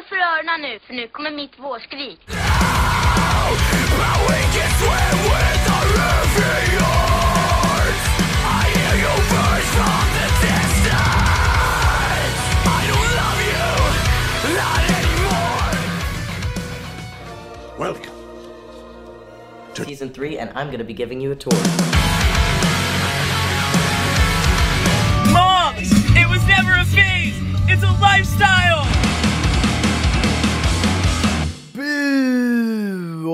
Håll för öronen nu, för nu kommer mitt vårskrik. Welcome. season three, and I'm gonna be giving you a tour. Moms! It was never a phase! It's a lifestyle!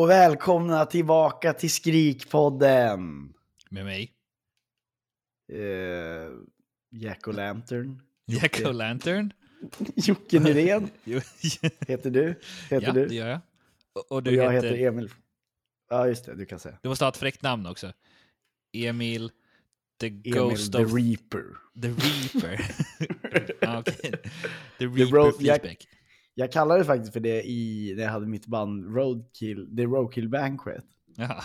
Och välkomna tillbaka till Skrikpodden. Med mig, Uh, Jack O'Lantern. Jack O'Lantern. Jocke Nyrén heter du. Heter ja, du. det gör jag. Och, och och du jag heter... heter Emil. Ja, just det. Du kan säga. Du måste ha ett fräckt namn också. Emil the Emil Ghost the of Reaper. the Reaper. ah, okej. The The Reaper Road- Jack-. Jag kallade faktiskt för det i, när jag hade mitt band Roadkill, The Roadkill Banquet. Jaha.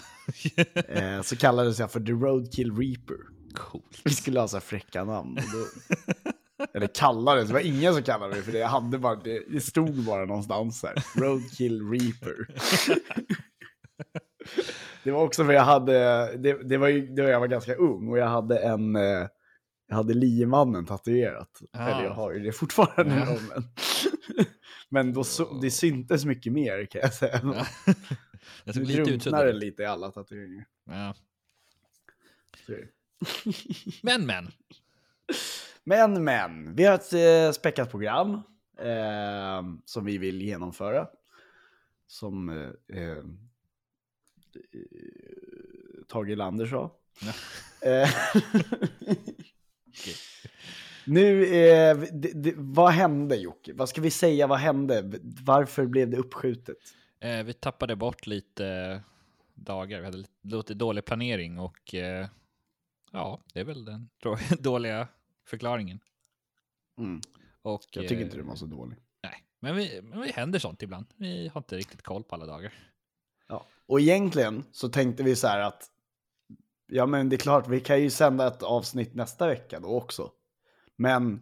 Eh, så kallades jag för The Roadkill Reaper. Coolt. Vi skulle ha så här fräcka namn. Då, eller kallades, det var ingen som kallade det för det. Jag hade bara, det, det stod bara någonstans här. Roadkill Reaper. det var också för jag hade, det, det var ju då jag var ganska ung och jag hade en, eh, jag hade liemannen tatuerat. Ah. Eller jag har ju det fortfarande. Ja. Men, men då, så, det syntes mycket mer kan jag säga. Ja. Jag Nu drunknar det lite i alla tatueringar. Ja. Men men. Men, men, vi har ett eh, späckat program eh, som vi vill genomföra. Som eh, eh, Tage Lander sa. Ja. Eh, nu, eh, det, det, vad hände Jocke? Vad ska vi säga, vad hände? Varför blev det uppskjutet? Eh, vi tappade bort lite dagar. Vi hade lite, dålig planering och eh, ja, det är väl den då- dåliga förklaringen. Mm, Och, jag tycker eh, inte den var så dålig. Nej, men vi, men vi händer sånt ibland. Vi har inte riktigt koll på alla dagar. Ja. Och egentligen så tänkte vi så här att ja men det är klart vi kan ju sända ett avsnitt nästa vecka då också. Men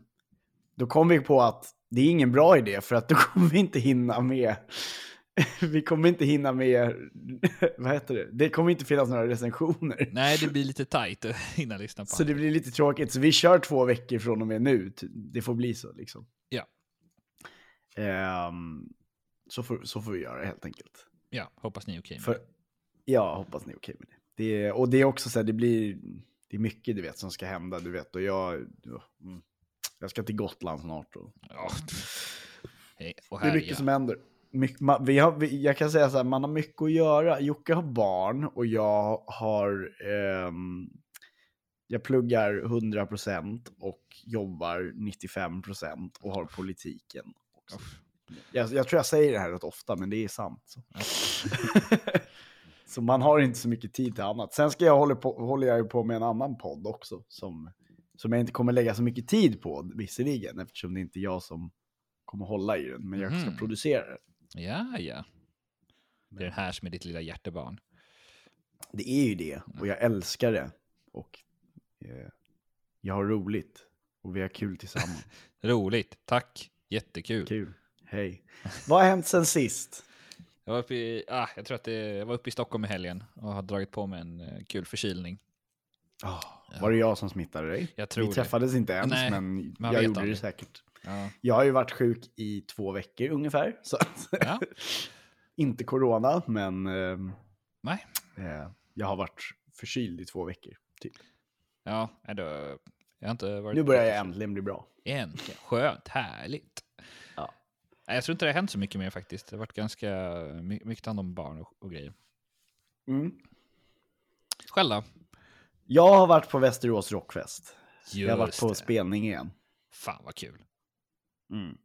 då kom vi på att det är ingen bra idé för att då kommer vi inte hinna med vi kommer inte hinna med, vad heter det? Det kommer inte finnas några recensioner. Nej, det blir lite tajt att hinna lyssna på. Så det blir lite tråkigt. Så vi kör två veckor från och med nu. Det får bli så liksom. Ja. Ehm, så, får, så får vi göra helt enkelt. Ja, hoppas ni är okej med För, det. ja, hoppas ni är okej med det. det och det är också så här, det blir, det är mycket du vet som ska hända, du vet. Och jag, ja, mm, jag ska till Gotland snart. Och, Ja. Och det är här, mycket ja. som händer. Mycket, ma, vi har, vi, jag kan säga så här, man har mycket att göra. Jocke har barn och jag har, ehm, jag pluggar 100% och jobbar 95% och har politiken. Också. Jag, jag tror jag säger det här rätt ofta, men det är sant. Så. så man har inte så mycket tid till annat. Sen ska jag hålla på, håller jag ju på med en annan podd också, som, som jag inte kommer lägga så mycket tid på, visserligen, eftersom det inte är jag som kommer hålla i den, men jag ska Mhm. producera den. Ja, ja. Det är den här som är ditt lilla hjärtebarn. Det är ju det, och jag älskar det. Och eh, jag har roligt, och vi har kul tillsammans. Roligt, tack. Jättekul. kul. Hej. Vad har hänt sen sist? Jag var uppe i, ah, jag tror att det, jag var uppe i Stockholm i helgen och har dragit på mig en eh, kul förkylning. Var det jag som smittade dig? Jag tror Vi det. träffades inte ens, Nej, men jag gjorde aldrig. det säkert. Ja. Jag har ju varit sjuk i två veckor ungefär. Så ja. inte corona, men ehm, Nej. eh, jag har varit förkyld i två veckor. Typ. Ja, då, jag har inte varit... Nu börjar jag äntligen bli bra. Äntligen. Skönt, härligt. Ja. Jag tror inte det har hänt så mycket mer faktiskt. Det har varit ganska my- mycket hand om barn och, och grejer. Mm. Själv då? Jag har varit på Västerås Rockfest. jag har varit Just på det. spelning igen. Fan vad kul. Mm.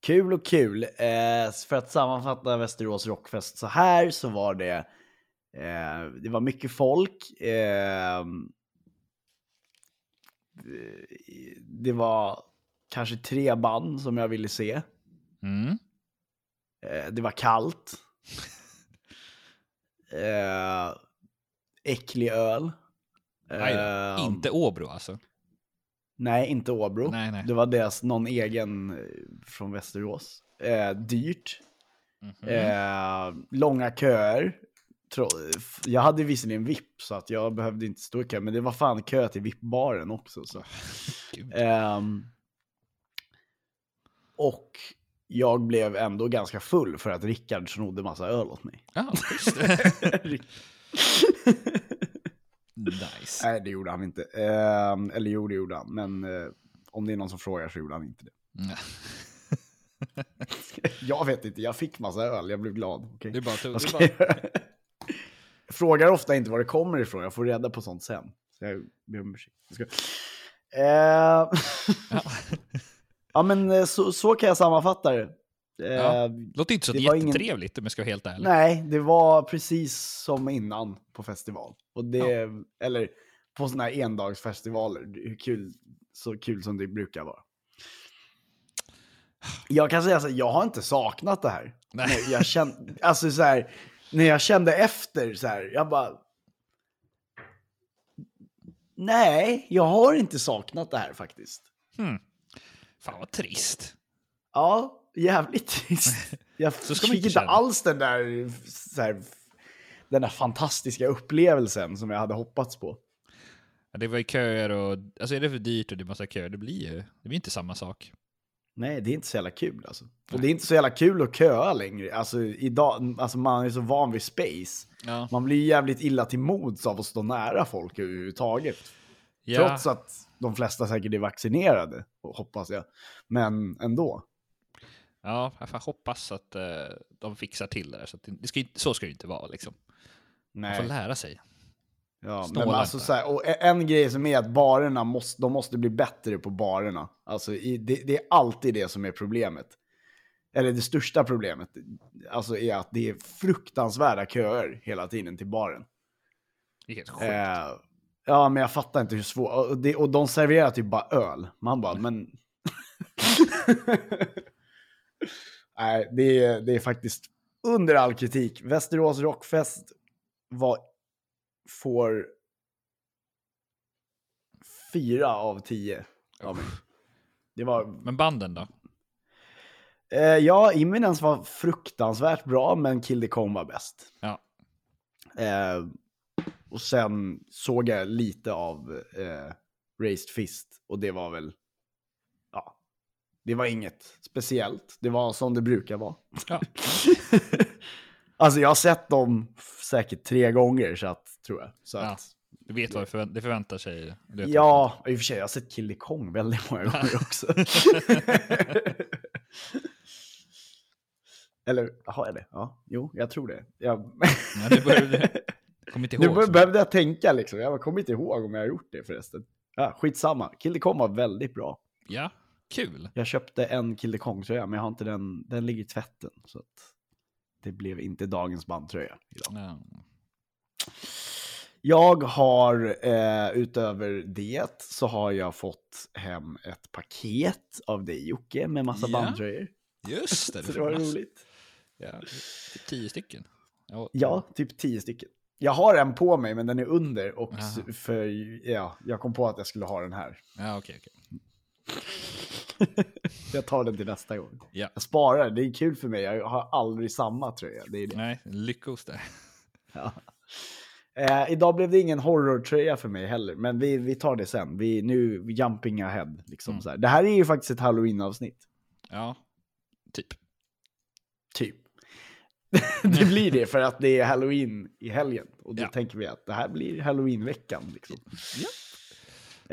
Kul och kul. Eh, för att sammanfatta Västerås Rockfest så här så var det eh, det var mycket folk. Eh, det var kanske tre band som jag ville se. Mm. Eh, det var kallt. Eh, äcklig öl. Då. Eh, Inte Åbro alltså? Nej, inte Åbro. Nej, nej. Det var deras någon egen eh, från Västerås. eh, dyrt, Mhm. eh, långa köer. Jag hade visserligen VIP så att jag behövde inte stå i kö, men det var fan kö till VIP-baren också. Så. Ehm, och jag blev ändå ganska full för att Rickard snodde massa öl åt mig. Ja, just. nice. Nej, det gjorde han inte. Ehm, eller jo, det gjorde han. Men eh, om det är någon som frågar så gjorde han inte det. Ja. Jag vet inte, jag fick massa öl, jag blev glad. Okej. Det är bara, det ska bara frågar ofta inte var det kommer ifrån, jag får reda på sånt sen. Så jag ber om ursäkt. Ska- Eh, ja, men eh, så, så kan jag sammanfatta det. Eh, Ja. låter inte så det var ingen- jättetrevligt om jag ska vara helt ärlig. Nej, det var precis som innan på festival. Och det, Eller på sådana här endagsfestivaler. Hur kul, så kul som det brukar vara. Jag kan säga så här, jag har inte saknat det här. Nej. Nej, jag kände, alltså så här, när jag kände efter så här, jag bara... Nej, jag har inte saknat det här faktiskt. Hmm. Fan vad trist. Ja, jävligt trist. Jag Så ska man fick inte alls den där, så här, den där fantastiska upplevelsen som jag hade hoppats på. Ja, det var ju köer och, alltså är det för dyrt och det är massa köer, det blir ju, det blir inte samma sak. Nej, det är inte så jävla kul alltså. Och Nej. det är inte så jävla kul att köa längre. Alltså, idag, alltså man är så van vid space. Ja. Man blir jävligt illa till mods av att stå nära folk överhuvudtaget. Ja, Trots att de flesta säkert är vaccinerade, hoppas jag. Men ändå. Ja jag får hoppas att eh, de fixar till det där. Så, det, ska, så ska det inte vara liksom. Man får Nej. lära sig. Ja, men alltså så här, och en grej som är att barerna måste, de måste bli bättre på barerna. Alltså i, det, det är alltid det som är problemet. Eller det största problemet. Alltså är att det är fruktansvärda köer hela tiden till baren. Det är helt sjukt. Eh, ja, men jag fattar inte hur svårt. Och de serverar typ bara öl. Man bara, men... Nej, det är, det är faktiskt under all kritik. Västerås Rockfest var, får fyra av tio av mig. Det var, Men banden då? eh, ja, Imminence var fruktansvärt bra, men Kill the Kong var bäst. Ja. Eh, och sen såg jag lite av eh, Raised Fist och det var väl, det var inget speciellt. Det var som det brukar vara. Ja. alltså jag har sett dem säkert tre gånger så att, tror jag. Så Ja. att, Du vet vad det, förvä- det förväntar sig. Du vet ja, i och för sig, jag har sett Kill the Kong väldigt många gånger också. Eller har jag det? Ja, jo, jag tror det. Jag... Ja, det började- kommer inte Nu ihåg. så. behövde jag tänka liksom. Jag kommer inte ihåg om jag har gjort det förresten. Ja, skitsamma. Kill the Kong var väldigt bra. Ja, kul. Jag köpte en Kill the Kong-tröja, men jag har inte den. Den ligger i tvätten. Så att det blev inte dagens bandtröja idag. Ja. Jag har, eh, utöver det, så har jag fått hem ett paket av dig Jocke med massa Ja. bandtröjor. Just det. Så det var roligt. Ja, typ tio stycken. Ja, Ja, typ tio stycken. Jag har en på mig, men den är under. Och Aha. för, ja, jag kom på att jag skulle ha den här. ja okej. okej. Jag tar den till nästa gång. Ja. Jag sparar, det är kul för mig. Jag har aldrig samma tröja. Det är det. Nej, lyckos där. Ja. Eh, idag blev det ingen horror-tröja för mig heller, men vi, vi tar det sen. Vi, nu, jumping ahead. Liksom, Mm. så här. Det här är ju faktiskt ett halloween-avsnitt. Ja, typ. Typ. det blir det för att det är halloween i helgen. Och då Ja. tänker vi att det här blir halloween-veckan. Liksom. Ja.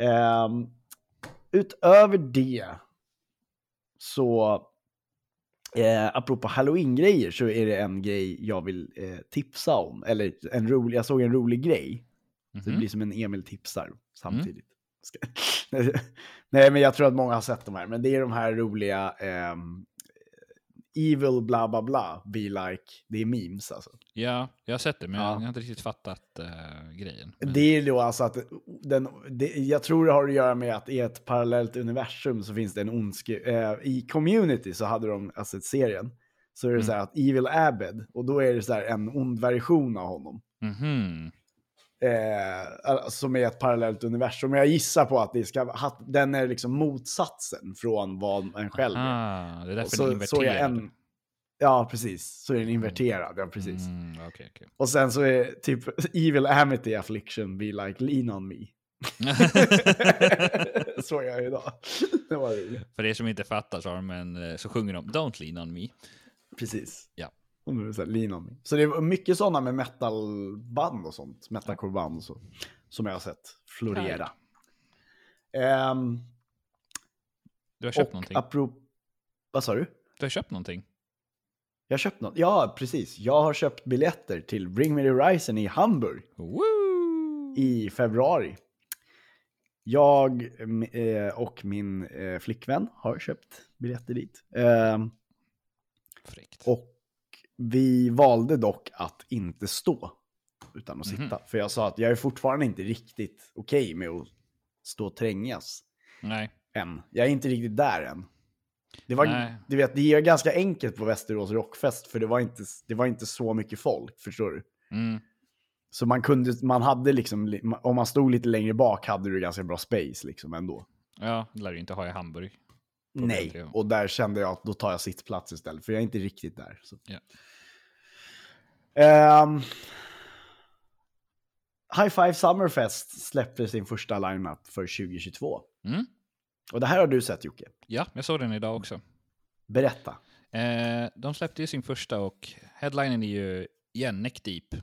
Ehm, utöver det så, eh, apropå halloween-grejer så är det en grej jag vill eh, tipsa om. Eller en rolig, jag såg en rolig grej. Så det Mhm. blir som en Emil tipsar samtidigt. Ska- Nej, men jag tror att många har sett de här. Men det är de här roliga ehm, Evil bla bla bla, be like. Det är memes alltså. Ja, jag har sett det, men Ja. jag har inte riktigt fattat eh, grejen. Men, Det är då alltså att den, det, jag tror det har att göra med att i ett parallellt universum så finns det en ondske... Eh, I community så hade de, alltså serien, så är det Mm. så här att Evil Abed, och då är det så här en ond version av honom. Mhm. Eh, som är ett parallellt universum. Jag gissar på att det ska, att den är liksom motsatsen från vad en själv är. Ah, det är därför Och den är så, så är inverterad. en, ja, precis. Så är den inverterad, ja precis. Mm, okej, okej. Och sen så är typ Evil Amity Affliction be like lean on me. Såg jag idag. Det var roligt. För er som inte fattar så, har de en, eh, så sjunger de Don't lean on me. Precis. Ja. Det så här, lean on me. Så det är mycket sådana med metalband och sånt. Metalcore-band och så. Som jag har sett florera. Ehm, Du har köpt och någonting? apropå... Vad sa du? Du har köpt någonting? Jag har köpt något. Ja, precis. Jag har köpt biljetter till Bring Me The Horizon i Hamburg Woo! i februari. Jag eh, och min eh, flickvän har köpt biljetter dit. Ehm, Fräckt. och vi valde dock att inte stå utan att sitta. Mhm. För jag sa att jag är fortfarande inte riktigt okej med att stå och trängas Nej. än. Jag är inte riktigt där än. Det, var, Nej. du vet, det är ganska enkelt på Västerås Rockfest för det var inte, det var inte så mycket folk, förstår du? Mm. Så man kunde, man hade liksom, li- om man stod lite längre bak hade du ganska bra space liksom ändå. Ja, det lär du inte ha i Hamburg. Nej, BLT. och där kände jag att då tar jag sittplats istället, för jag är inte riktigt där. Ja. Ehm, High Five Summerfest släppte sin första lineup för 2022. Mm. Och det här har du sett Jocke. Ja, jag såg den idag också. Berätta. Eh, de släppte ju sin första och headlinen är ju igen Neck Deep.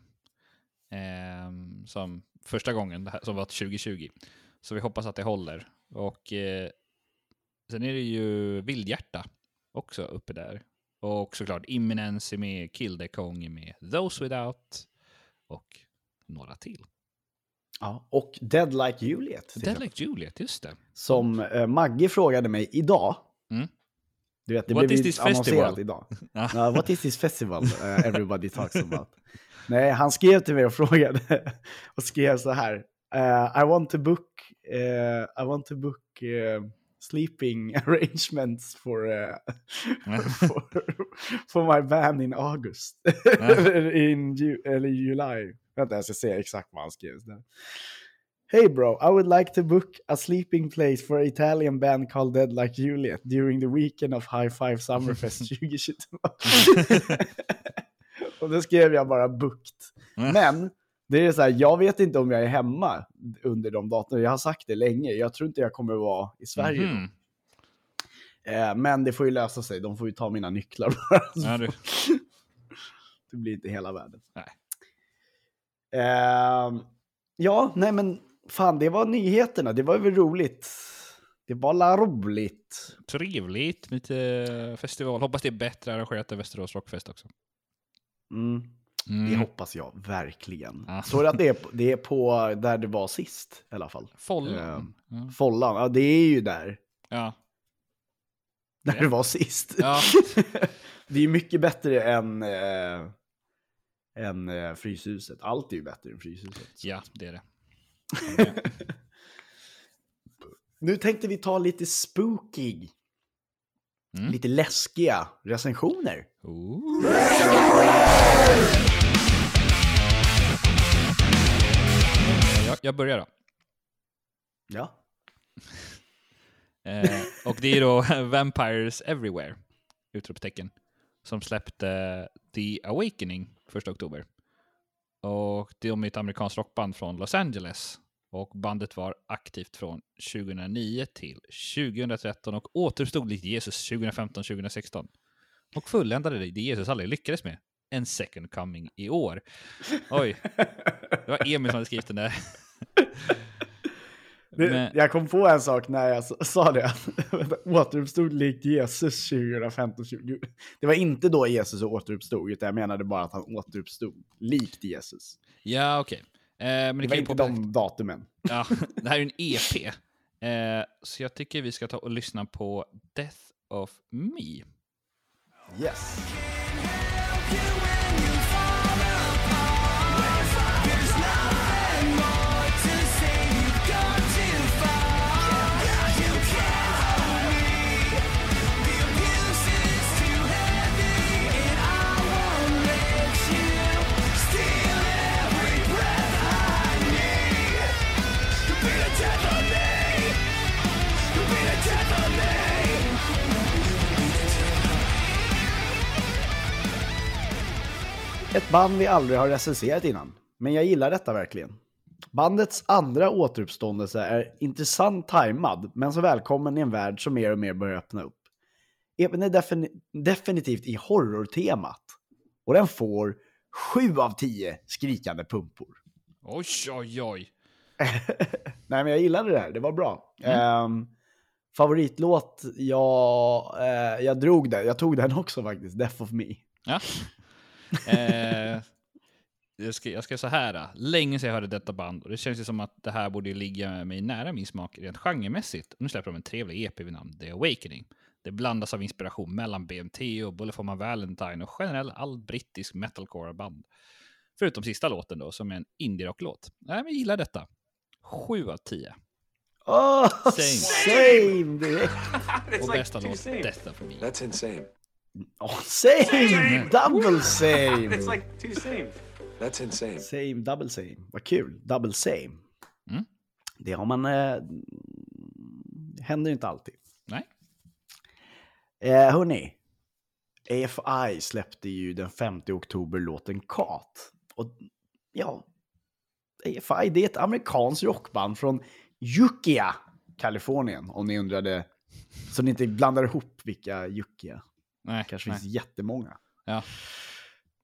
Eh, som första gången, här, som var 2020. Så vi hoppas att det håller. Och eh, sen är det ju Vildhjärta också uppe där. Och såklart Imminence är med, Kill the Kong är med, Those Without och några till. Ja. Och Dead Like Juliet. Dead. Like Juliet, just det. Som eh, Maggie frågade mig idag. Mm. Du vet, det What blev is this annonserat festival? idag. Ja, what is this festival uh, everybody talks about? Nej, han skrev till mig och frågade och skrev så här. eh, I want to book, eh, I want to book sleeping arrangements for, eh, for, for my band in August. In ju, eller July. Vänta, jag ska se exakt vad han skrev. Hey bro, I would like to book a sleeping place for an Italian band called Dead Like Juliet during the weekend of High Five Summerfest 2022. och då skrev jag bara booked. Men det är så här, jag vet inte om jag är hemma under de datorn. Jag har sagt det länge. Jag tror inte jag kommer vara i Sverige. Mhm. Eh, men det får ju lösa sig. De får ju ta mina nycklar bara. Ja. Det blir inte hela världen. Nej. Ehm, ja, nej men fan, det var nyheterna. Det var väl roligt. Det var la roligt. Trevligt, lite festival. Hoppas det är bättre arrangerat än Västerås Rockfest också. Mm, det Mm. hoppas jag verkligen. Ja. Så att det är, det är på där det var sist i alla fall. Follan. Ehm, Ja. Follan, ja det är ju där. Ja. Där det var sist. Ja. det är mycket bättre än, äh, än äh, Fryshuset. Allt är ju bättre än Fryshuset. ja, det är det. Nu tänkte vi ta lite spooky, Mm. lite läskiga recensioner. Ooh. Jag, jag börjar då. Ja. Eh, och det är då Vampires Everywhere, utropstecken, som släppte The Awakening 1 oktober. Och de är ett amerikanskt rockband från Los Angeles. Och bandet var aktivt från 2009 till 2013 och återuppstod likt Jesus 2015-2016. Och fulländade det det Jesus aldrig lyckades med. En second coming i år. Oj, det var Emil som hade skrivit den där. Men- Jag kom på en sak när jag sa det. återuppstod likt Jesus 2015-20. Det var inte då Jesus återuppstod, utan jag menade bara att han återuppstod likt Jesus. Ja, okej. Eh, men det, Det var inte påpeka- de datumen. Ja, det här är en EP. Eh, så jag tycker vi ska ta och lyssna på Death of Me. Yes. Ett band vi aldrig har recenserat innan, men jag gillar detta verkligen. Bandets andra återuppståndelse är intressant tajmad, men så välkommen i en värld som mer och mer börjar öppna upp. EPn är defini- definitivt i horrortemat. Och den får 7 av 10 skrikande pumpor. Oj, oj, oj. Nej, men jag gillade det här. Det var bra. Ehm, favoritlåt? Ja, eh, jag drog den. Jag tog den också faktiskt. Death of Me. Ja. Eh, jag, ska, jag ska så här. då. Länge sedan jag hörde detta band och det känns ju som att det här borde ligga mig nära min smak rent genremässigt. Nu släpper de en trevlig EP vid namn The Awakening. Det blandas av inspiration mellan BMT och Bullet for My Valentine och generell all brittisk metalcore-band. Förutom sista låten då, som är en indie-rock-låt. Nej, men jag gillar detta. 7 av 10. Åh, Same. same direkt. Och bästa låt, Death for Me. That's insane. Åh, same! Double same! It's like two same. That's insane. Same, double same. Vad kul. Double same. Mm. Det har man... Eh, händer inte alltid. Nej. Eh, hörni. AFI släppte ju den 5 oktober låten Kat. Och ja, AFI det är ett amerikanskt rockband från Ukiah, Kalifornien. Om ni undrade, så ni inte blandar ihop vilka Ukiah. Nej, kanske nej. finns jättemånga. Ja.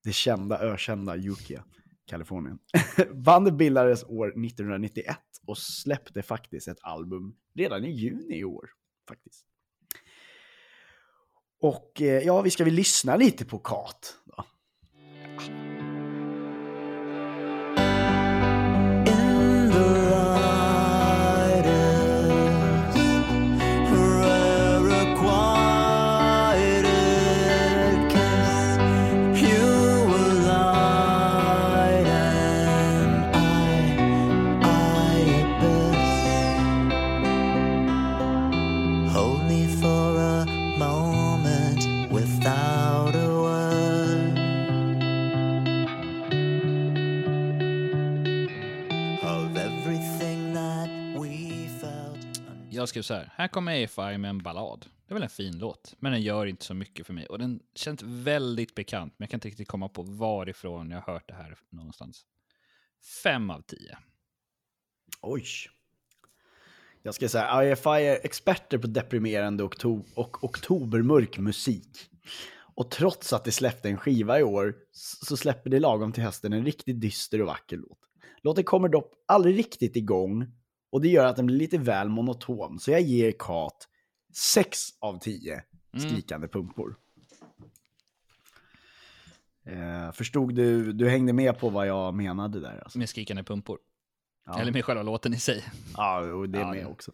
Det kända, ökända Ukiah, Kalifornien. Bandet bildades år 1991 och släppte faktiskt ett album redan i juni i år. Faktiskt. Och eh, ja, vi ska väl lyssna lite på Kat. Då. In Jag skrev så här. Här kommer AFI med en ballad. Det är väl en fin låt, men den gör inte så mycket för mig. Och den känns väldigt bekant, men jag kan inte riktigt komma på varifrån jag har hört det här någonstans. Fem av tio. Oj. Jag ska säga, AFI är experter på deprimerande okto- och oktobermörk musik. Och trots att det släppte en skiva i år så släpper det lagom till hösten en riktigt dyster och vacker låt. Låten kommer dock aldrig riktigt igång och det gör att den blir lite väl monoton. Så jag ger Kat 6 av 10 skrikande pumpor. Eh, förstod du, du hängde med på vad jag menade där? Alltså. Med skrikande pumpor. Ja. Eller med själva låten i sig. Ja, och det är Ja, med det- också.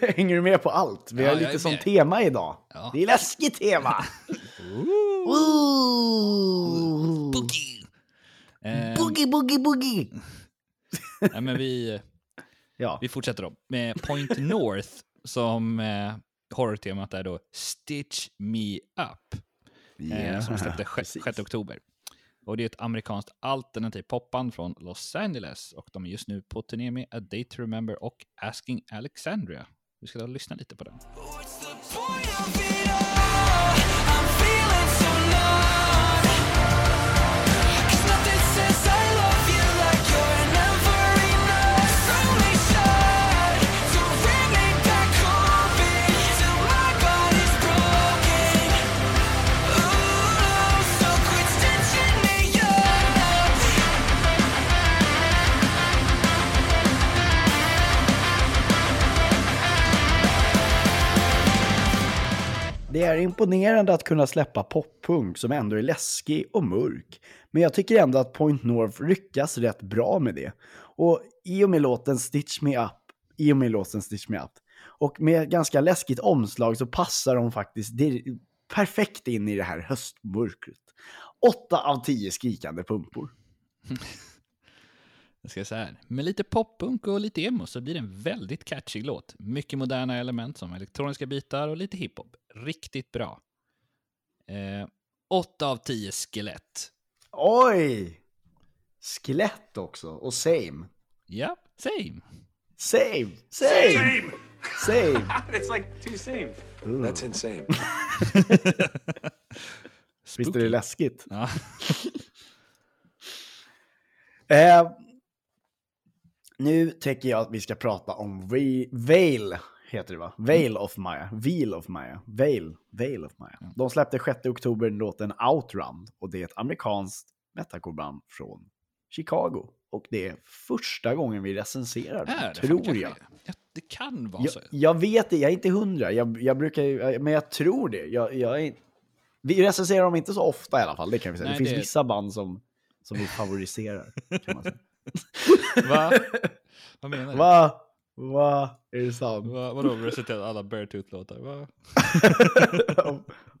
Hänger du med på allt? Vi Ja, har lite med. tema idag. Ja. Det är läskigt tema. Ooh. Boogie! Eh, Boogie, boogie, boogie. nej, men vi, Ja, vi fortsätter då med Point North som eh, horrortemat är då Stitch Me Up. eh, som släppte precis. 6 oktober. Och det är ett amerikanskt alternativt popband från Los Angeles och de är just nu på turné med A Day to Remember och Asking Alexandria. Vi ska då lyssna lite på den. Det är imponerande att kunna släppa poppunk som ändå är läskig och mörk. Men jag tycker ändå att Point North lyckas rätt bra med det. Och i och med låten Stitch Me Up, i och med låten Stitch Me Up, och med ganska läskigt omslag så passar de faktiskt perfekt in i det här höstmörkret. 8 av 10 skrikande pumpor. Jag ska säga här. Med lite poppunk och lite emo så blir det en väldigt catchy låt. Mycket moderna element som elektroniska bitar och lite hiphop. Riktigt bra. Eh, 8 av 10 skelett. Oj! Skelett också, och same. Ja, same. Same! Same! Same! It's like two same. That's insane. Visst är det läskigt? Ja. Eh, nu tänker jag att vi ska prata om Ve- Veil, heter det va? Veil of Maya. Veil of Maya. Veil. Veil of Maya. De släppte 6 oktober låten Outrun och det är ett amerikanskt metalcoreband från Chicago. Och det är första gången vi recenserar dem, det? tror jag. det kan vara Jag, så. jag vet det, jag är inte hundra. Jag, jag brukar men jag tror det. Jag, jag är, vi recenserar dem inte så ofta i alla fall, det kan vi säga. Nej, det finns det- vissa band som, som vi favoriserar. Kan man säga. Va? Vad menar du? Va? Va? Är det sant? Va, vadå, reciterat alla Beartooth-låtar? Va?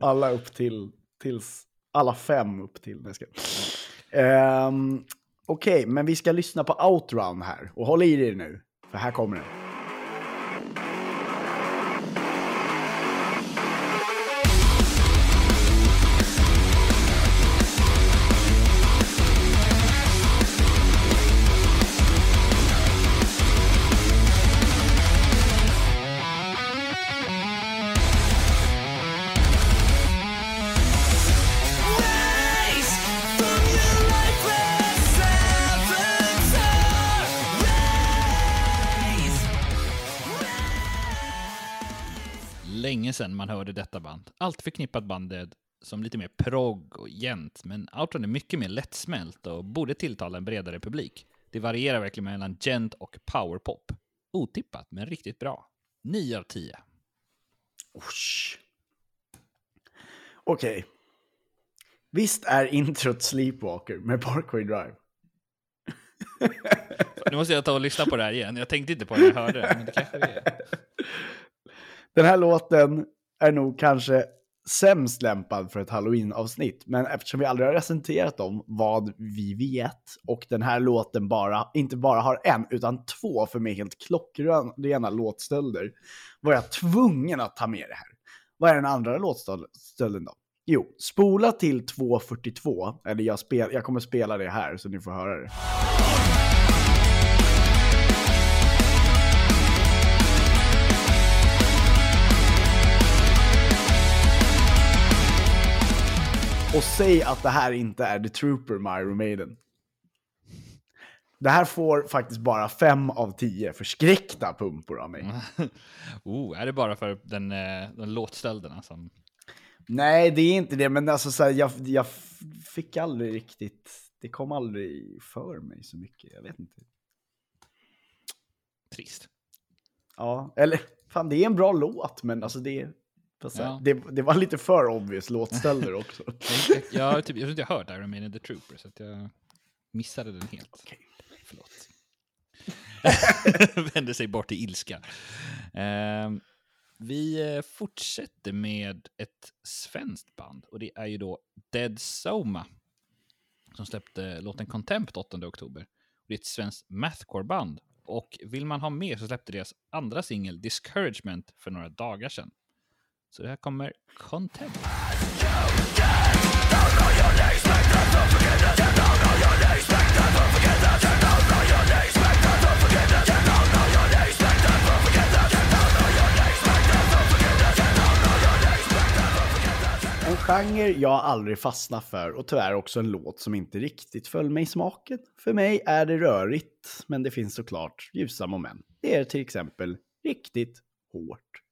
alla upp till, tills, alla fem upp till. Nej, jag skojar. Ehm, Okej, men vi ska lyssna på Outrun här. Och håll i dig nu, för här kommer den. Sedan man hörde detta band. Allt förknippat bandet som lite mer progg och gent, men Outrun är mycket mer lättsmält och borde tilltala en bredare publik. Det varierar verkligen mellan gent och powerpop. Otippat, men riktigt bra. 9 av 10. Osh. Okej. Visst är introt Sleepwalker med Parkway Drive? Nu måste jag ta och lyssna på det här igen. Jag tänkte inte på det när jag hörde det, men det kanske är. Den här låten är nog kanske sämst lämpad för ett halloween-avsnitt. Men eftersom vi aldrig har recenserat om vad vi vet och den här låten bara, inte bara har en, utan två för mig helt klockrena låtstölder, var jag tvungen att ta med det här. Vad är den andra låtstölden då? Jo, spola till 2.42, eller jag, spel, jag kommer spela det här så ni får höra det. Och säg att det här inte är The Trooper med Iron Maiden. Det här får faktiskt bara fem av tio förskräckta pumpor av mig. Oh, är det bara för den, eh, den låtstölderna som... Nej, det är inte det, men alltså så här, jag, jag fick aldrig riktigt, det kom aldrig för mig så mycket, jag vet inte. Trist. Ja, eller fan det är en bra låt, men alltså det, här, Ja. det, det var lite för obvious låtstölder också. Jag, jag, typ, jag tror inte jag hört Iron Maiden The Trooper, så jag missade den helt. Förlåt. Vände sig bort i ilska. Ehm, vi eh, fortsätter med ett svenskt band och det är ju då Dead Soma som släppte låten Contempt 8 oktober. Det är ett svenskt mathcore-band och vill man ha mer så släppte deras andra singel Discouragement för några dagar sedan. Så det här kommer Content. En genre jag aldrig fastnat för och tyvärr också en låt som inte riktigt föll mig i smaken. För mig är det rörigt, men det finns såklart ljusa moment. Det är till exempel riktigt hårt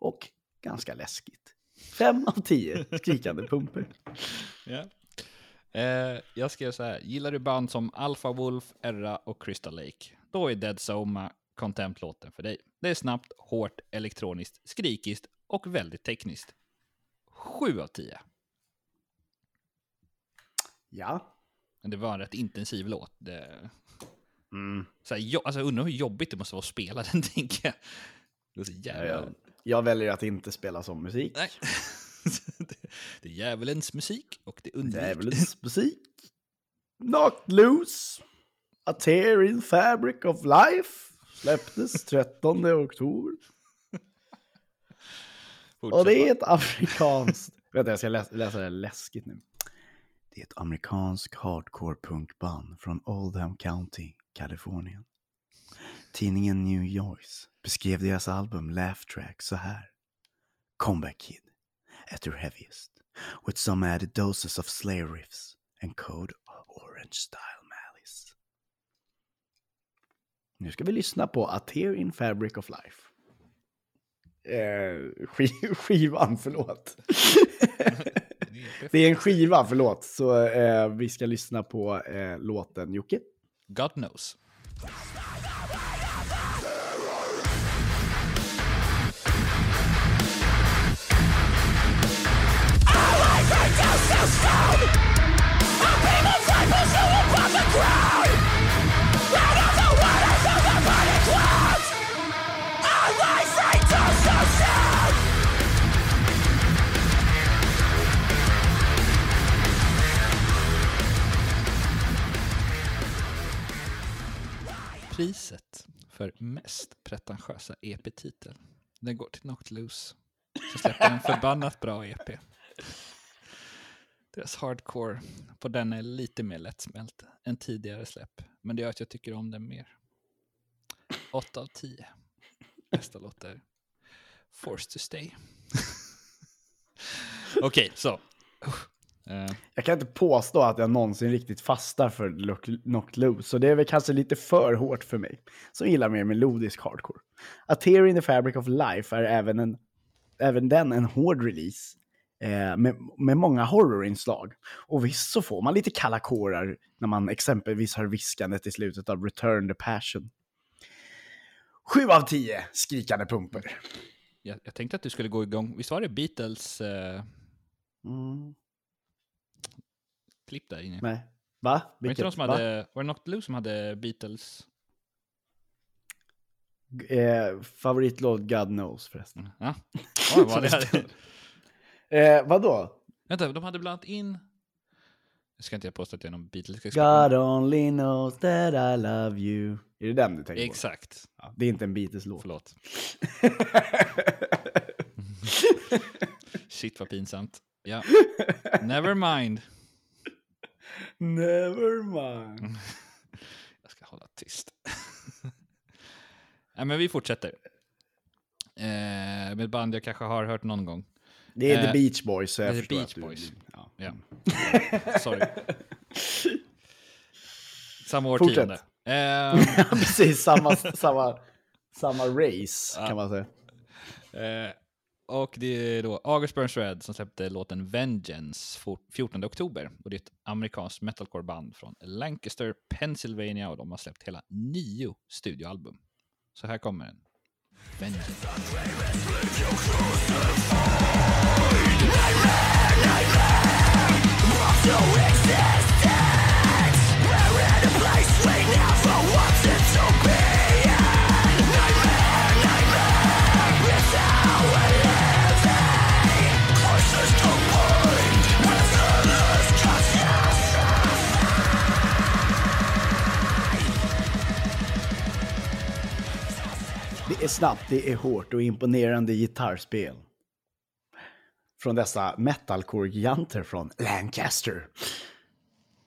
och ganska läskigt. Fem av tio skrikande pumper. Ja. Eh, jag skrev så här, gillar du band som Alpha Wolf, Erra och Crystal Lake? Då är Dead Soma Contempt-låten för dig. Det är snabbt, hårt, elektroniskt, skrikiskt och väldigt tekniskt. Sju av tio. Ja. Men det var en rätt intensiv låt. Det... Mm. Så här, jo, alltså, jag undrar hur jobbigt det måste vara att spela den, tänker jag. Det är så jävla... Jag, jag väljer att inte spela som musik. Nej. det, är djävulens musik och det undviker... Djävulens musik. Knocked loose. A tear in fabric of life. Släpptes 13 oktober. Och det är ett amerikanskt... Vänta, jag ska läsa, läsa det här läskigt nu. Det är ett amerikanskt hardcore punkband från Oldham County, Kalifornien. Tidningen New Yorks beskrev deras album Laugh Track så här. Comeback Kid, at their heaviest, with some added doses of Slayer riffs and Code Orange style malice. Nu ska vi lyssna på A Tear in Fabric of Life. Eh, sk- skivan, förlåt. Det är en skiva, förlåt. Så eh, vi ska lyssna på eh, låten Jocke. God knows. Mest pretentiösa EP-titel. Den går till Knocked Loose. Så släpper en förbannat bra EP. Deras hardcore på den är lite mer lättsmält än tidigare släpp. Men det gör att jag tycker om den mer. 8 av 10. Bästa låt är Forced to Stay. Okej, så. So. Jag kan inte påstå att jag någonsin riktigt fastar för Knocked Loose, så det är väl kanske lite för hårt för mig, som gillar mer melodisk hardcore. A Tear in the Fabric of Life är även, en, även den en hård release, eh, med, med många horrorinslag. Och visst så får man lite kalla kårar när man exempelvis hör viskandet i slutet av Return the Passion. Sju av tio skrikande pumper. jag, jag tänkte att du skulle gå igång. Visst var det Beatles eh, Mm. Klipp där inne? Nej. Va? Var det, inte de som Va? hade, var det Knocked Loose som hade Beatles? Eh, favoritlåt God knows förresten. Ja, ja vad det. Eh, vadå? Vänta, de hade blandat in... Jag ska inte jag påstå att jag är någon beatles God only knows that I love you. Är det den du tänker på? Exakt. Ja, det är inte en Beatles-låt. Förlåt. Shit vad pinsamt. Ja. Never mind. Never mind. Jag ska hålla tyst. Nej, men vi fortsätter. Eh, med ett band jag kanske har hört någon gång. Det är Eh, The Beach Boys, så jag förstår Beach du... Boys. Ja. Ja. Sorry. Samma årtionde. Eh, Precis, samma, samma, samma race kan man säga. Eh, och det är då August Burns Red som släppte låten Vengeance 14 oktober. Och det är ett amerikanskt metalcore-band från Lancaster, Pennsylvania och de har släppt hela nio studioalbum. Så här kommer den. Vengeance. Det är snabbt, det är hårt och imponerande gitarrspel. Från dessa metalcore-giganter från Lancaster.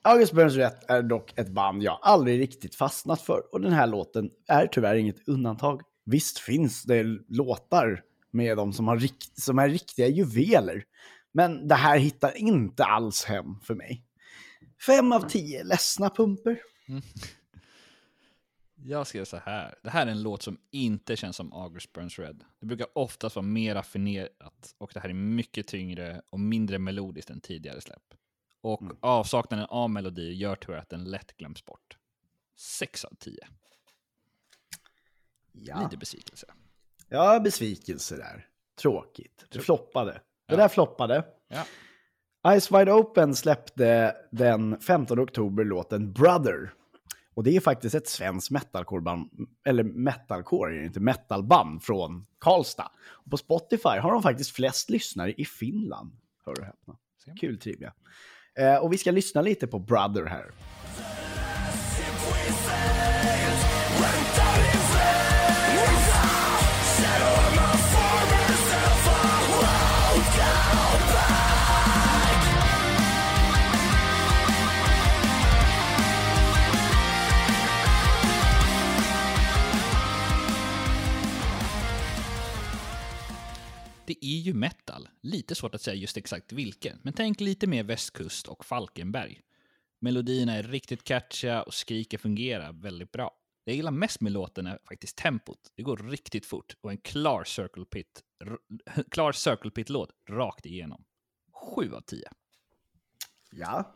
August Burns Red är dock ett band jag aldrig riktigt fastnat för och den här låten är tyvärr inget undantag. Visst finns det låtar med dem som, har rikt- som är riktiga juveler, men det här hittar inte alls hem för mig. Fem av tio ledsna pumper. Mm. Jag skrev så här. Det här är en låt som inte känns som August Burns Red. Det brukar oftast vara mer raffinerat och det här är mycket tyngre och mindre melodiskt än tidigare släpp. Och avsaknaden av melodi gör tyvärr att den lätt glöms bort. 6 av 10. Ja. Lite besvikelse. Ja, besvikelse där. Tråkigt. Det floppade. Det där floppade. Ja. Ice Wide Open släppte den 15 oktober låten Brother. Och det är faktiskt ett svenskt metalcore-band, eller metalcore är det inte, metalband från Karlstad. Och på Spotify har de faktiskt flest lyssnare i Finland. Hör och häpna. Kul trivia. Eh, och vi ska lyssna lite på Brother här. Det är ju metal. Lite svårt att säga just exakt vilken, men tänk lite mer västkust och Falkenberg. Melodierna är riktigt catchiga och skriken fungerar väldigt bra. Det jag gillar mest med låten är faktiskt tempot. Det går riktigt fort och en klar circle Pit, klar circle pit låt rakt igenom. 7 av 10. Ja.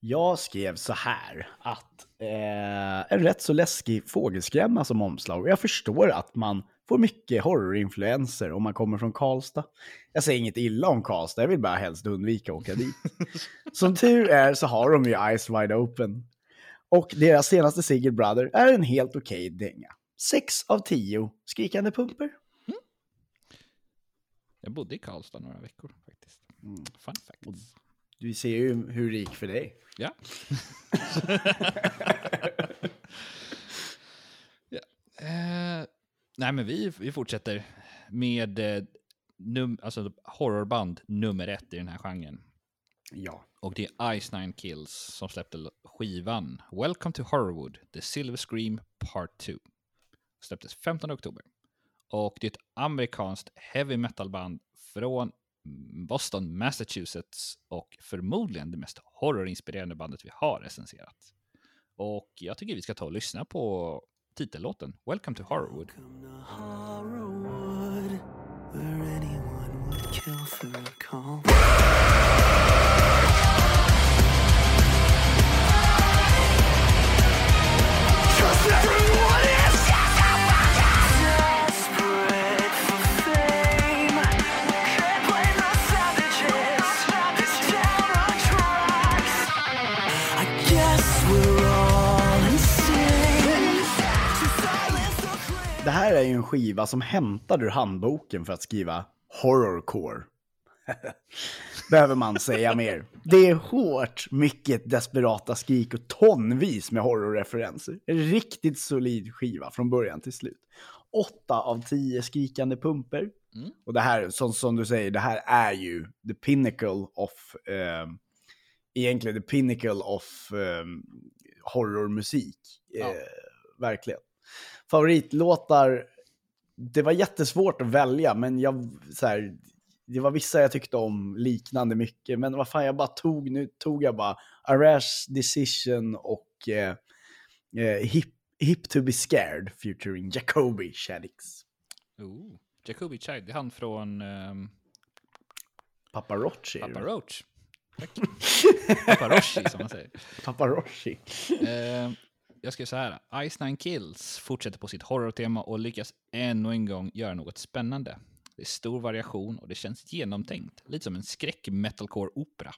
Jag skrev så här att eh, en rätt så läskig fågelskrämma som omslag. Och jag förstår att man får mycket horrorinfluenser om man kommer från Karlstad. Jag säger inget illa om Karlstad, jag vill bara helst undvika att åka dit. Som tur är så har de ju Eyes Wide Open. Och deras senaste single Brother är en helt okej dänga. 6 av 10 skrikande pumper. Jag bodde i Karlstad några veckor faktiskt. Fun facts. Du ser ju hur det gick för dig. Ja. ja. Eh, nej, men vi, vi fortsätter med eh, num, alltså horrorband nummer ett i den här genren. Ja. Och det är Ice Nine Kills som släppte skivan Welcome to Horrorwood, The Silver Scream Part 2. Släpptes 15 oktober. Och det är ett amerikanskt heavy metal-band från Boston, Massachusetts och förmodligen det mest horrorinspirerande bandet vi har recenserat. Och jag tycker vi ska ta och lyssna på titellåten Welcome to Horrorwood. Horrorwood, where anyone ju en skiva som hämtade ur handboken för att skriva horrorcore. Behöver man säga mer. Det är hårt, mycket desperata skrik och tonvis med horrorreferenser. En riktigt solid skiva från början till slut. Åtta av tio skrikande pumper. Och det här, som, som du säger, det här är ju the pinnacle of, eh, egentligen the pinnacle of eh, horrormusik. Eh, Verkligen favoritlåtar, det var jättesvårt att välja, men jag, så här, det var vissa jag tyckte om liknande mycket, men vad fan, jag bara tog, nu tog jag bara A Rash Decision och eh, eh, Hip, Hip to be scared featuring Jacoby Shaddix. Ooh. Jacoby Child, det är han från um, Papa Rochi. Papa Roach. Tack. Papa Roshi som man säger. Papa Rochi. Jag ska säga så här. Ice Nine Kills fortsätter på sitt horrortema och lyckas ännu en gång göra något spännande. Det är stor variation och det känns genomtänkt. Lite som en skräck-metalcore-opera.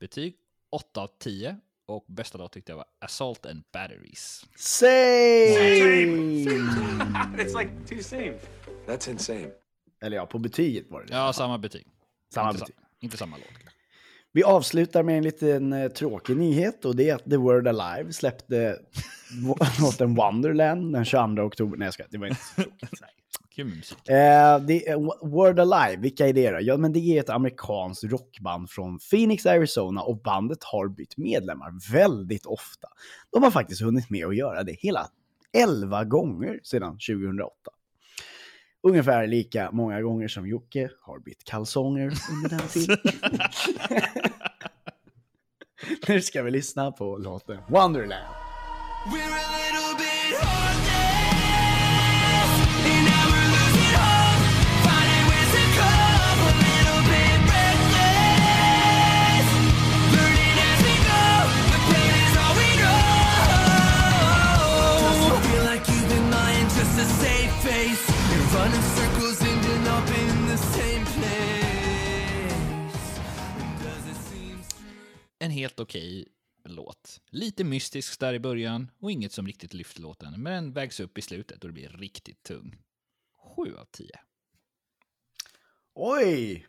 Betyg 8 av 10 och bästa låt tyckte jag var Assault and Batteries. Same! It's like two same. That's insane. Eller ja, på betyget var det. Ja, samma betyg. Samma inte, betyg. Sa, inte samma låt. Vi avslutar med en liten eh, tråkig nyhet och det är att The Word Alive släppte låten Wonderland den 22 oktober. Nej, jag ska, det var inte så tråkigt. Eh, det är Wo- Word Alive, vilka är det då? Ja, men det är ett amerikanskt rockband från Phoenix, Arizona och bandet har bytt medlemmar väldigt ofta. De har faktiskt hunnit med att göra det hela 11 gånger sedan 2008. Ungefär lika många gånger som Jocke har bytt kalsonger under den tiden. nu ska vi lyssna på låten Wonderland. We're a little bit heartless, En helt okej låt. Lite mystisk där i början och inget som riktigt lyfter låten, men den vägs upp i slutet och det blir riktigt tung. 7 av 10. Oj!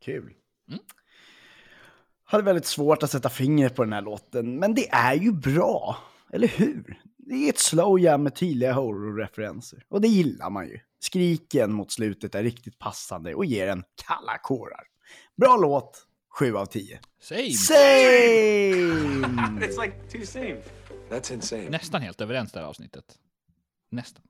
Kul. Hade väldigt svårt att sätta fingret på den här låten, men det är ju bra. Eller hur? Det är ett slow jam med tydliga horrorreferenser. Och det gillar man ju. Skriken mot slutet är riktigt passande och ger en kalla kårar. Bra låt, 7 av 10. Same! Same! It's like two same. That's insane. Nästan helt överens det här avsnittet. Nästan.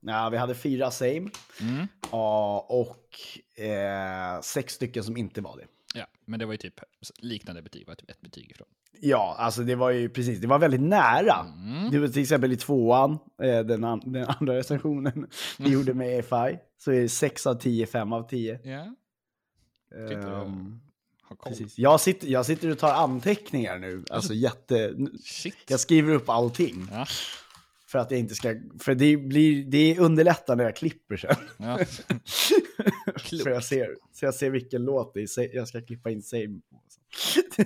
Ja, vi hade fyra same. Mm. Ja, och eh, sex stycken som inte var det. Ja, men det var ju typ liknande betyg, var typ ett betyg ifrån. Ja, alltså det var ju precis, det var väldigt nära. Mm. Det var till exempel i tvåan, eh, den, an, den andra recensionen vi gjorde med EFI, så är det 6 av 10, 5 av 10. Ja. Ehm, har koll. precis. Jag, sitter, jag sitter och tar anteckningar nu, alltså jätte... Shit. Jag skriver upp allting. Ja. För att jag inte ska, för det, blir, det underlättar när jag klipper sen. Ja. så, jag ser, så jag ser vilken låt det är, jag ska klippa in save på.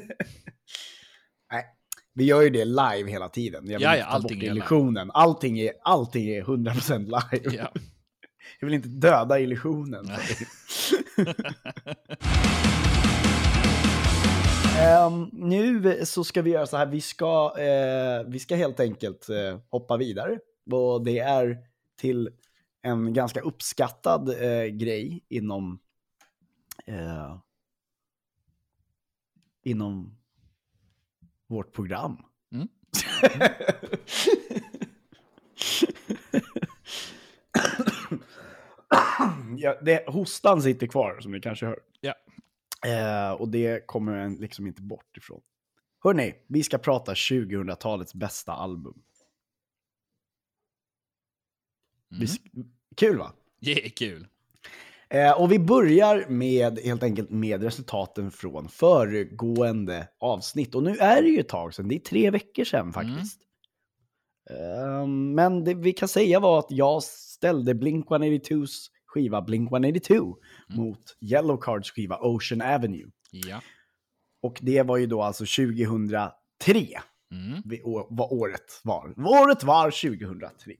Nej, vi gör ju det live hela tiden. Jag vill Ja, ja, ta allting bort är live. illusionen. Allting är, allting är 100% live. Ja. Jag vill inte döda illusionen. Ehm, nu så ska vi göra så här, vi ska, eh, vi ska helt enkelt eh, hoppa vidare. Och det är till en ganska uppskattad eh, grej inom, inom vårt program. Mm. ja, det, hostan sitter kvar som ni kanske hör. Ja. Eh, och det kommer en liksom inte bort ifrån. Hörni, vi ska prata 2000-talets bästa album. Sk- Kul va? Det är kul. Eh, och vi börjar med helt enkelt med resultaten från föregående avsnitt. Och nu är det ju ett tag sedan, det är tre veckor sedan faktiskt. Eh, men det vi kan säga var att jag ställde Blink-182s skiva Blink-182 mot Yellow Cards skiva Ocean Avenue. Ja. Och det var ju då alltså 2003. Mm. Vad året var. Året var 2003.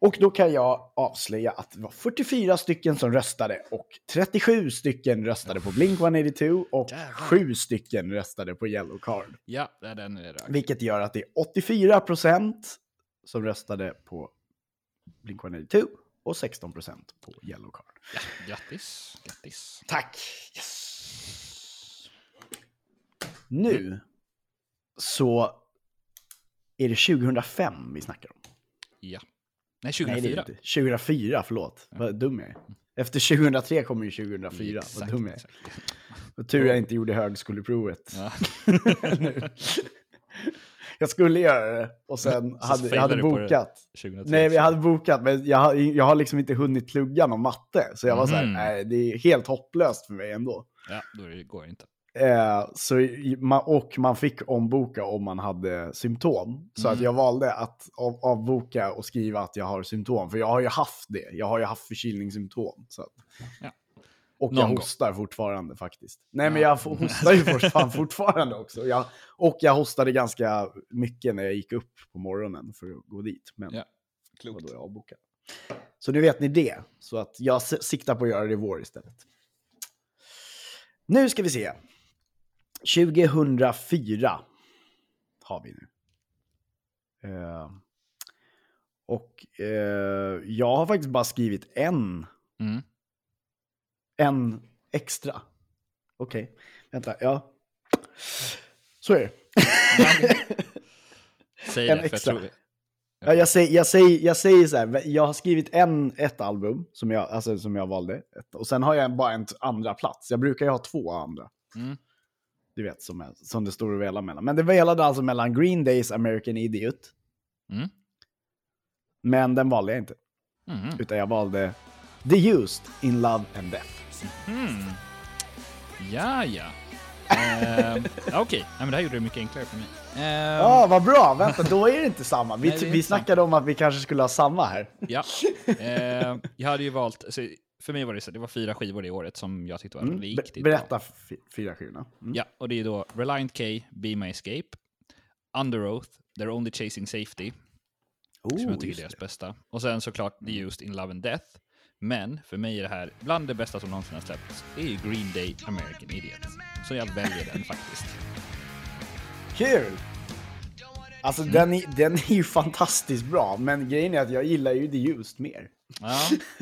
Och då kan jag avslöja att det var 44 stycken som röstade och 37 stycken röstade på Blink-182 och Jävlar. 7 stycken röstade på Yellow Card. Ja, det är den är. Vilket gör att det är 84 procent som röstade på Blink-182 och 16 procent på Yellow Card. Ja, grattis. Grattis. Tack! Yes. Nu så är det 2005 vi snackar om. Ja. Nej, Nej, det är 2004. inte. 2004, förlåt. Vad dum jag är. Efter 2003 kommer ju 2004. Exakt, Vad dum jag är. Vad tur jag inte gjorde högskoleprovet. Ja. Jag skulle göra det och sen hade jag hade bokat. 2003. Nej, jag hade bokat, men jag jag har liksom inte hunnit plugga någon matte. Så jag var så här, Mhm. nej, det är helt hopplöst för mig ändå. Ja, då går det inte. Eh, så, och man fick omboka om man hade symptom. Så Mm. att jag valde att av, avboka och skriva att jag har symptom. För jag har ju haft det. Jag har ju haft förkylningssymptom. Så att, Ja. Och Någon jag gång. hostar fortfarande faktiskt. Nej, men Ja. jag hostar ju fan fortfarande också. Jag, och jag hostade ganska mycket när jag gick upp på morgonen för att gå dit. Men Ja. var då jag avbokade. Så nu vet ni det. Så att jag siktar på att göra det i vår istället. Nu ska vi se. 2004 har vi nu. Eh, och eh, jag har faktiskt bara skrivit en, Mm. En extra. Okej, vänta, ja. Så är det. Säg En det, jag extra. tror... Ja, jag, säger, jag, säger, jag säger så här, jag har skrivit en, ett album som jag, alltså, som jag valde. Och sen har jag bara en andra plats. Jag brukar ju ha två andra. Mm. Du vet, som, är, som det står och velar mellan. Men det velade alltså mellan Green Days American Idiot. Mm. Men den valde jag inte. Mm. Utan jag valde The Used in Love and Death. Mm. Ja, ja. Ehm, Okej, Nej, men det här gjorde det mycket enklare för mig. Ehm, Ja, vad bra! Vänta, då är det inte samma. Vi, Nej, det är vi inte snackade om att vi kanske skulle ha samma här. Ja. Ehm, jag hade ju valt, alltså, för mig var det så, det var fyra skivor det året som jag tyckte var Mm. Be- riktigt bra. berätta f- fyra skivorna. Mm. Ja, och det är då Reliant K, Be My Escape, Under Oath, They're Only Chasing Safety, Oh, som jag tycker just är deras bästa. Och sen såklart The Used in Love and Death. Men för mig är det här bland det bästa som någonsin har släppts. Det är ju Green Day American Idiot. Så jag väljer den faktiskt. Kul! Alltså Mm. den, är, den är ju fantastiskt bra, men grejen är att jag gillar ju The Used mer. Ja,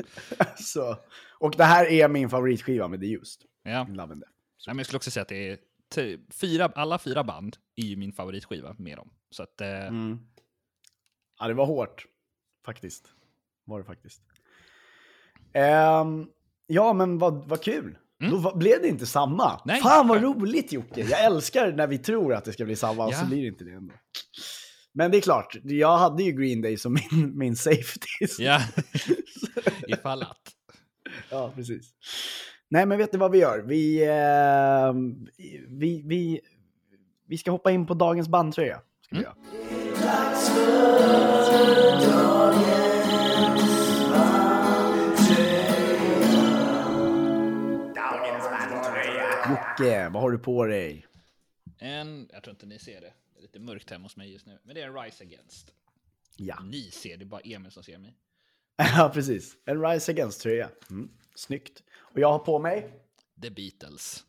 Så, och det här är min favoritskiva med The Used. ja. Love and. Nej, men jag skulle också säga att det är fyra, alla fyra band är ju min favoritskiva med dem. Så att, eh, Mm. Ja, det var hårt. Faktiskt. Var det faktiskt. Ehm, ja, men vad, vad kul. Mm. Då blev det inte samma. Nej. Fan vad roligt Jocke! Jag älskar när vi tror att det ska bli samma och Ja. så blir det inte det ändå. Men det är klart, jag hade ju Green Day som min, min safety. Ja, ifall att. Ja, precis. Nej, men vet du vad vi gör? Vi, eh, vi, vi, vi ska hoppa in på dagens bandtröja. Ska vi Mm. göra. Jocke, vad har du på dig? En, jag tror inte ni ser det. Det är lite mörkt hemma hos mig just nu. Men det är en Rise Against. Ja, Ni ser, det är bara Emil som ser mig. ja precis. En Rise Against-tröja. Mm. Snyggt. Och jag har på mig The Beatles.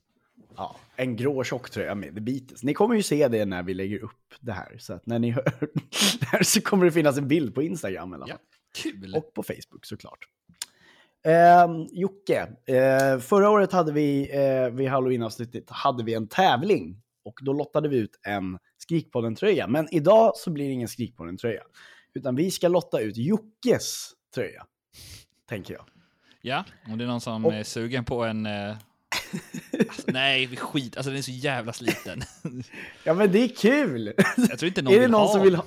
ja, en grå tjocktröja med The Beatles. Ni kommer ju se det när vi lägger upp det här. Så att när ni hör det här så kommer det finnas en bild på Instagram fall. Ja, kul. Och på Facebook såklart. Eh, Jocke, eh, förra året hade vi, eh, vid halloween-avsnittet, hade vi en tävling. Och då lottade vi ut en Skrikpodden-tröja. Men idag så blir det ingen Skrikpodden-tröja. Utan vi ska lotta ut Jockes tröja. Tänker jag. Ja, om det är någon som Och- är sugen på en... Eh... Alltså, nej, vi skit. Alltså den är så jävla sliten. Ja men det är kul! Jag tror inte någon är, det vill någon ha. som vill ha,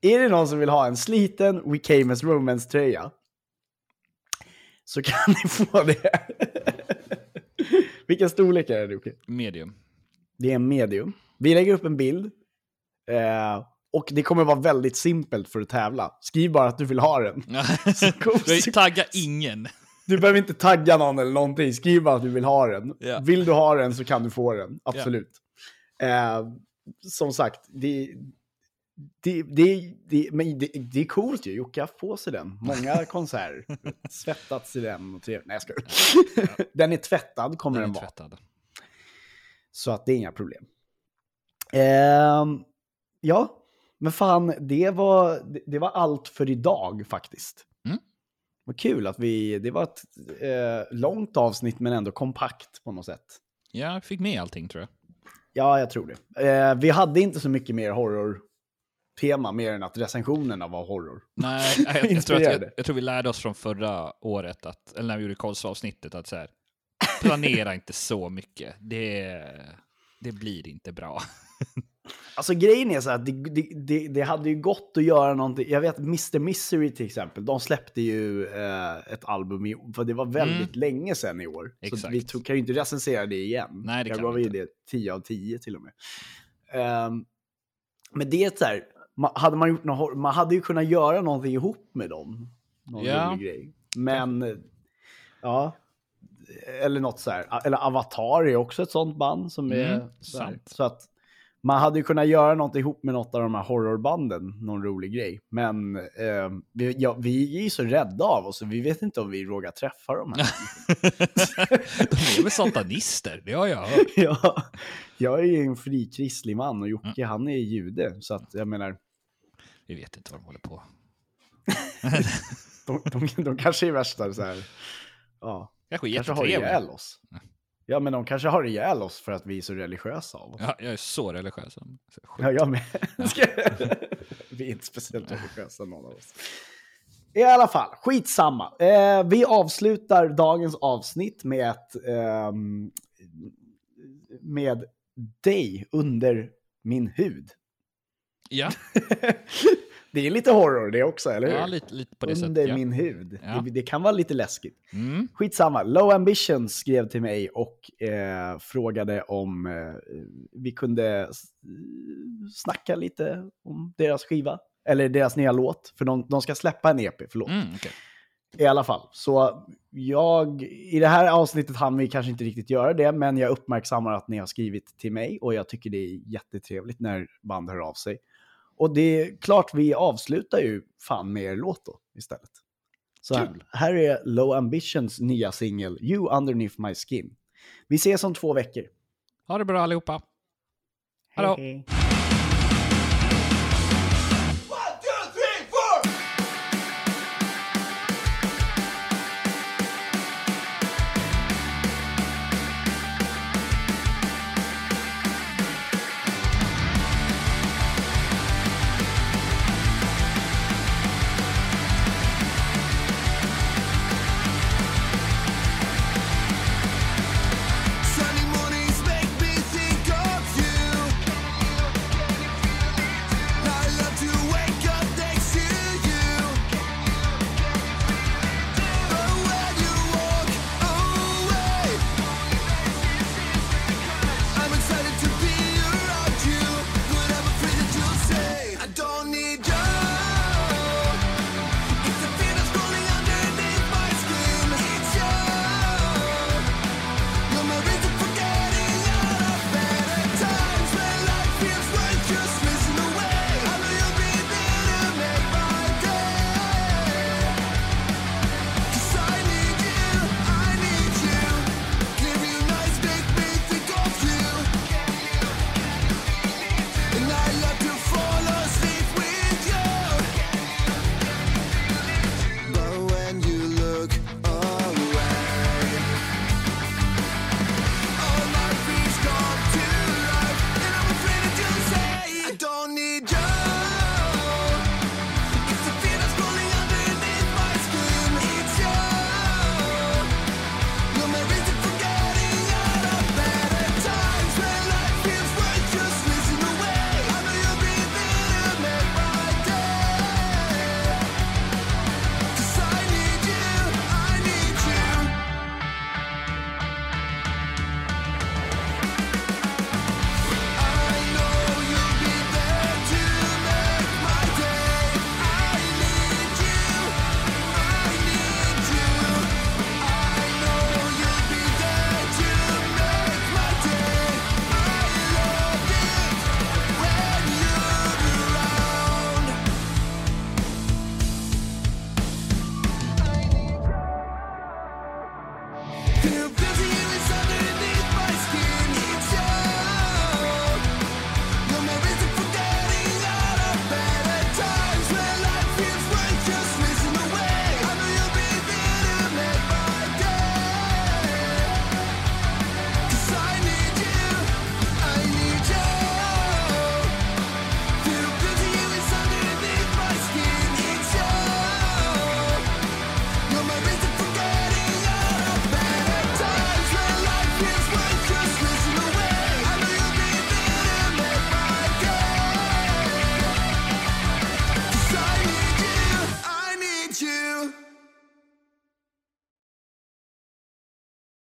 är det någon som vill ha en sliten We Came As Romance-tröja? Så kan ni få det. Vilken storlek är det Jocke? Medium. Det är en medium. Vi lägger upp en bild. Eh, och det kommer vara väldigt simpelt för att tävla. Skriv bara att du vill ha den. Vi taggar ingen. Du behöver inte tagga någon eller någonting. Skriv bara att du vill ha den. Ja. Vill du ha den så kan du få den. Absolut. Eh, som sagt, det, det, det, det, men det, det är coolt ju. Jocke har haft på sig den. Många konserter. Svettats i den. Och trevligt. Nej, jag skojar. Den är tvättad, kommer den, Den vara. Så att det är inga problem. Ehm, ja, men fan, det var, det, var allt för idag faktiskt. Mm. Vad kul att vi, det var ett eh, långt avsnitt men ändå kompakt på något sätt. Ja, jag fick med allting tror jag. Ja, jag tror det. Eh, vi hade inte så mycket mer horror-tema mer än att recensionerna var horror. Nej, jag, jag, tror att, jag, jag tror vi lärde oss från förra året, att, eller när vi gjorde Karlsson-avsnittet, att så här, planera inte så mycket. Det, det blir inte bra. Alltså grejen är så att det, det, det, det hade ju gått att göra någonting. Jag vet Mr. Misery till exempel, de släppte ju eh, ett album, i, för det var väldigt länge sedan i år. Så Mm. Exakt. vi tog, kan ju inte recensera det igen. Nej, det Jag kan gav vi ju inte. det 10 av 10 till och med. Ehm, men det är så här, ma- hade man, gjort något, man hade ju kunnat göra någonting ihop med dem. Någon Ja. grej. Men, ja. Eller något så här. Eller Avatar är också ett sånt band som är Mm, så att man hade ju kunnat göra något ihop med något av de här horrorbanden, någon rolig grej. Men eh, vi, ja, vi är ju så rädda av oss, så vi vet inte om vi vågar träffa dem här. De är väl satanister, det har jag hört. ja, jag är ju en frikristlig man och Jocke han är jude. Så att jag menar, Vi vet inte vad de håller på. de, de, de kanske är värsta så här, ja, Kanske kanske har ihjäl oss. Ja, men de kanske har ihjäl oss för att vi är så religiösa av oss. Ja, jag är så religiös. Så. Ja, jag med. vi är inte speciellt religiösa någon av oss. I alla fall, skitsamma. Eh, vi avslutar dagens avsnitt med ett, ehm, med dig under min hud. Ja, det är lite horror det också, eller hur? ja lite, lite på det under sättet. Ja. min hud. Ja. Det, det kan vara lite läskigt. Mm. Skitsamma. Low Ambition skrev till mig och eh, frågade om eh, vi kunde snacka lite om deras skiva. Eller deras nya låt. För de, de ska släppa en EP, förlåt. Mm, okej. I alla fall. Så jag, i det här avsnittet hann vi kanske inte riktigt göra det, men jag uppmärksammar att ni har skrivit till mig och jag tycker det är jättetrevligt när band hör av sig. Och det är klart, vi avslutar ju fan med er låt då istället. Så här, här är Low Ambitions nya singel You Underneath My Skin. Vi ses om två veckor. Ha det bra allihopa. Hallå. Hej, hej.